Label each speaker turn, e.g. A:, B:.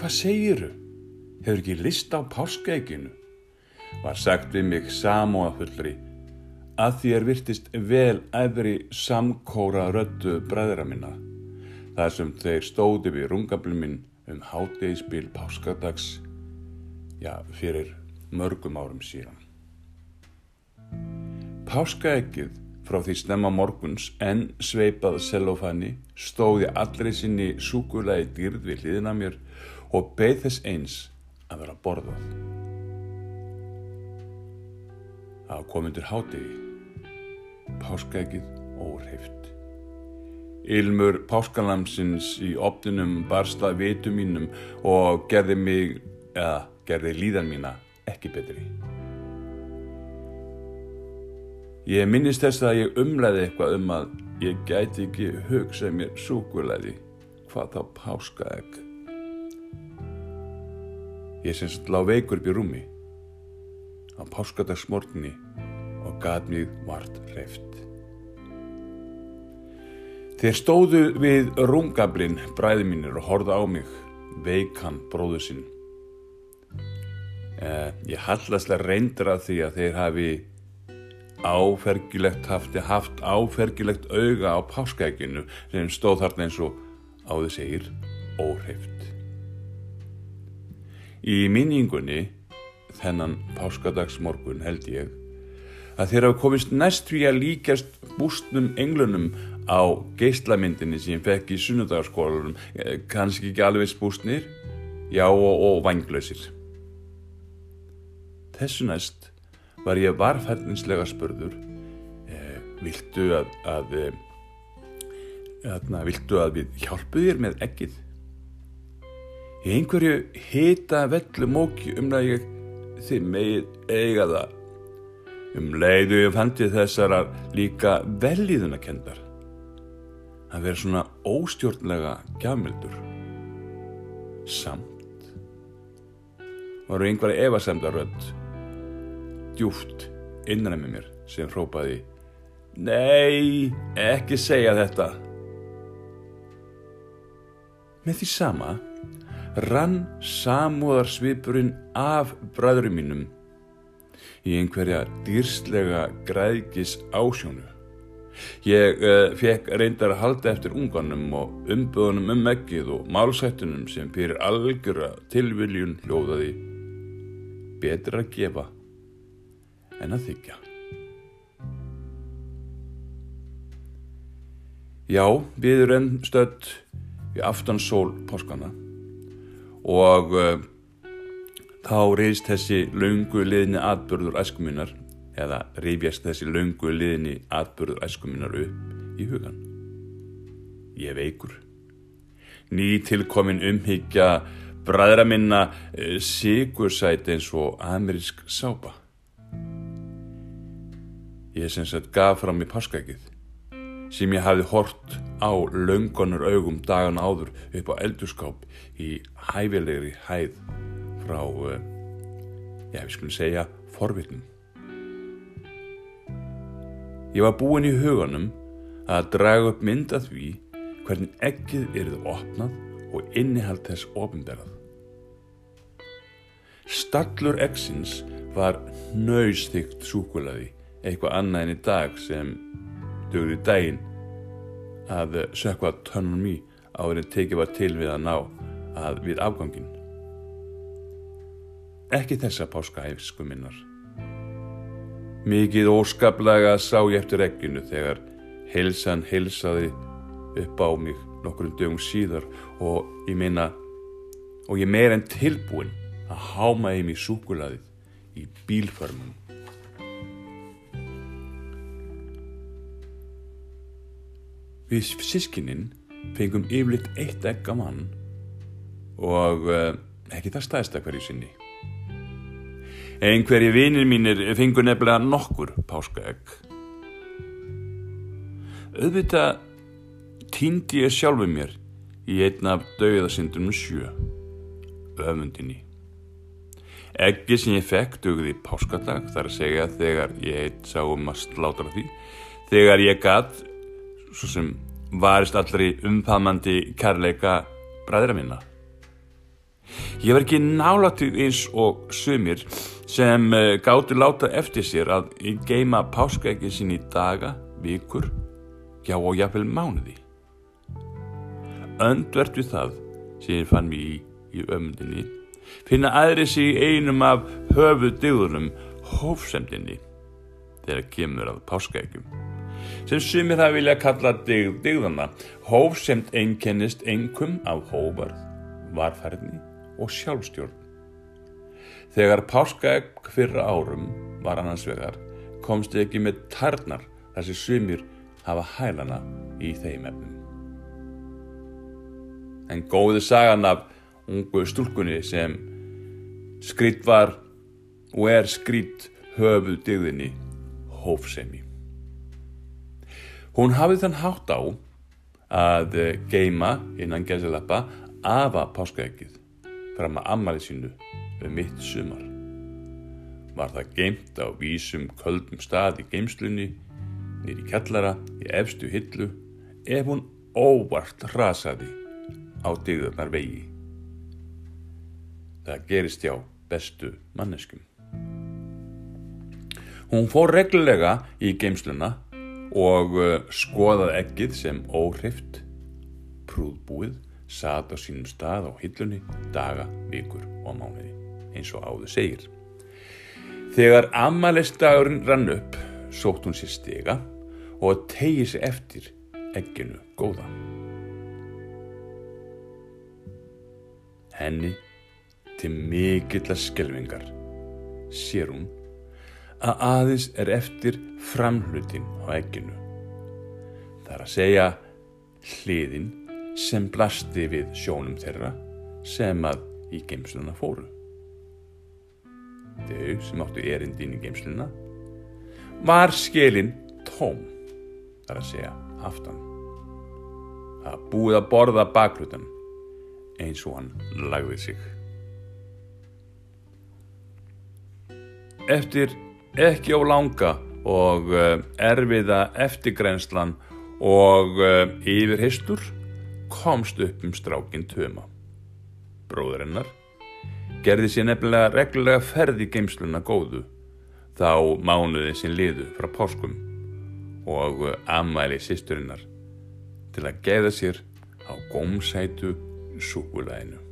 A: Hvað segiru? Hefur ekki list á páskaeginu? Var sagt við mig samóafullri að er virtist vel æðri samkóra röttu bræðra minna. Það sem þeir stóði við rungabluminn um hátegisbíl páskadags, já, fyrir mörgum árum síðan. Páskaeggið frá því snemma morguns en sveipað selofani stóði allri sinni súkulegi dýrð við hliðina mér og beð þess eins að vera borðað. Það kom undir hádegi, páskaeggið óreift. Ilmur páskalamsins í opninum barstað vitu mínum og gerði mig, eða gerði líðan mína ekki betri. Ég minnist þess að ég umlæði eitthvað um að ég gæti ekki hugsað mér súkulæði hvað þá páskaegg. Ég semst lág veikur upp í rúmi á páskadagsmorgunni og gat mig vart hreift. Þeir stóðu við rungablinn bræði mínir og horða á mig, veikan bróðu sinn. Eh, ég hallaslega reyndur að því að þeir hafi áfergilegt haft, haft áfergilegt auga á páskaeginu sem stóð þarna eins og áður segir óhreift. Í minningunni þennan páskadagsmorgun held ég að þeir hafa komist næst því að líkast bústnum englunum á geistlamyndinni sem ég fekk í sunnudagarskólanum, kannski ekki alveg spústnir, já og, og vanglösir. Þessu næst var ég varfærdinslega spörður, eh, viltu að, að, að, viltu að við hjálpu þér með ekkið? Í einhverju hita vellu móki um að ég þið megið eiga það. Um leiðu ég fandi þessar að líka velíðuna kendar. Að vera svona óstjórnlega gjafmildur. Samt. Varu einhverja evasemdarönd djúft innan með mér sem hrópaði Nei, ekki segja þetta. Með því sama rann samúðarsvipurinn af bræðurum mínum í einhverja dýrslega græðgis ásjónu. Ég uh, fekk reyndar að halda eftir unganum og umböðunum um ekkið og málsættunum sem fyrir algjörra tilviljun hljóðaði betra að gefa en að þykja. Já, við erum stödd í aftansól páskana og uh, þá reyðist þessi laungu liðni atbyrður æskuminnar eða reyfjast þessi laungu liðni atbyrður æskuminnar upp í hugan. Ég veikur. Ný tilkomin umhyggja bræðra minna uh, sigursæti eins og amerísk sápa. Ég sem sagt gaf fram í páskaegið sem ég hafi hort á laungonur augum dagan áður upp á eldurskáp í hæfilegri hæð frá, uh, já við skulum segja, forvitnum. Ég var búin í huganum að draga upp mynd að því hvernig ekkið eruð opnað og innihald þess ofinberað. Stallur eksins var nöysþygt súkulaði eitthvað annað en í dag sem dögur í daginn að sökva tönnum í áður en tekið var til við að ná að við afgangin. Ekki þessa páskahæfsku minnar. Mikið óskaplega sá ég eftir ekkinu þegar heilsan heilsaði upp á mig nokkrum dögum síðar og ég meina og ég meir en tilbúin að háma þeim í súkulaðið í bílförmunum. Við sískininn fengum yfirleitt eitt egg á mann og uh, ekki það staðista hverju sinni. Einhverji vinir mínir fengur nefnilega nokkur páskaegg. Auðvitað týndi ég sjálfu mér í einn af dauðasindunum sjö, öfundinni. Eggi sem ég fekk dugði páskadag þar að segja þegar ég eitt sá um að slátra því, þegar ég gatt svo sem varist allri umfamandi kærleika bræðra minna. Ég var ekki nálatið eins og sumir sem uh, gáti láta eftir sér að geima páskaeggi sín í daga, vikur, já og jáfnvel mánuði. Öndvert við það sem ég fann mér í, í ömundinni finna aðri sig einum af höfu dygðunum hófsemdinni þegar kemur að páskaeggjum sem sumir það vilja kalla dygð dygðana hófsemd einkennist einkum af hóvarð, varfærni og sjálfstjórn. Þegar páskaegg fyrra árum var annars vegar komst ekki með tarnar þar sem sumir hafa hælana í þeim efnum. En góði sagan af ungu stúlkunni sem skrýtt var og er skrýtt höfuð digðinni hófsemi. Hún hafið þann hátt á að geima innan geðsalappa afa páskaeggið fram að ammali sínu um mitt sumar. Var það geimt á vísum köldum stað í geimslunni, nýri kjallara, í efstu hillu, ef hún óvart rasaði á digðarnar vegi. Það gerist hjá bestu manneskum. Hún fór reglulega í geimsluna og uh, skoðað ekkið sem óhrift, prúðbúið, sat á sínum stað á hillunni, daga, vikur og mánuði, eins og áður segir. Þegar amalistagurinn rann upp, sótt hún sér stiga og tegið sér eftir ekkinu góða. Henni til mikill að skelvingar sér hún að aðeins er eftir framhlutin á ekkinu. Það er að segja hliðin sem blasti við sjónum þeirra sem að í geimsluna fóru. Þau sem áttu erindin í geimsluna var skilin tóm, það er að segja aftan. Það búið að borða baklutan eins og hann lagði sig. Eftir ekki á langa og uh, erfiða eftirgrenslan og uh, yfirhistur komst upp um strákin töma. Bróðurinnar gerði sér nefnilega reglulega ferði geimsluna góðu þá mánuði sin liðu frá páskum og uh, ammæli sýsturinnar til að geða sér á gómsætu súkulæðinu.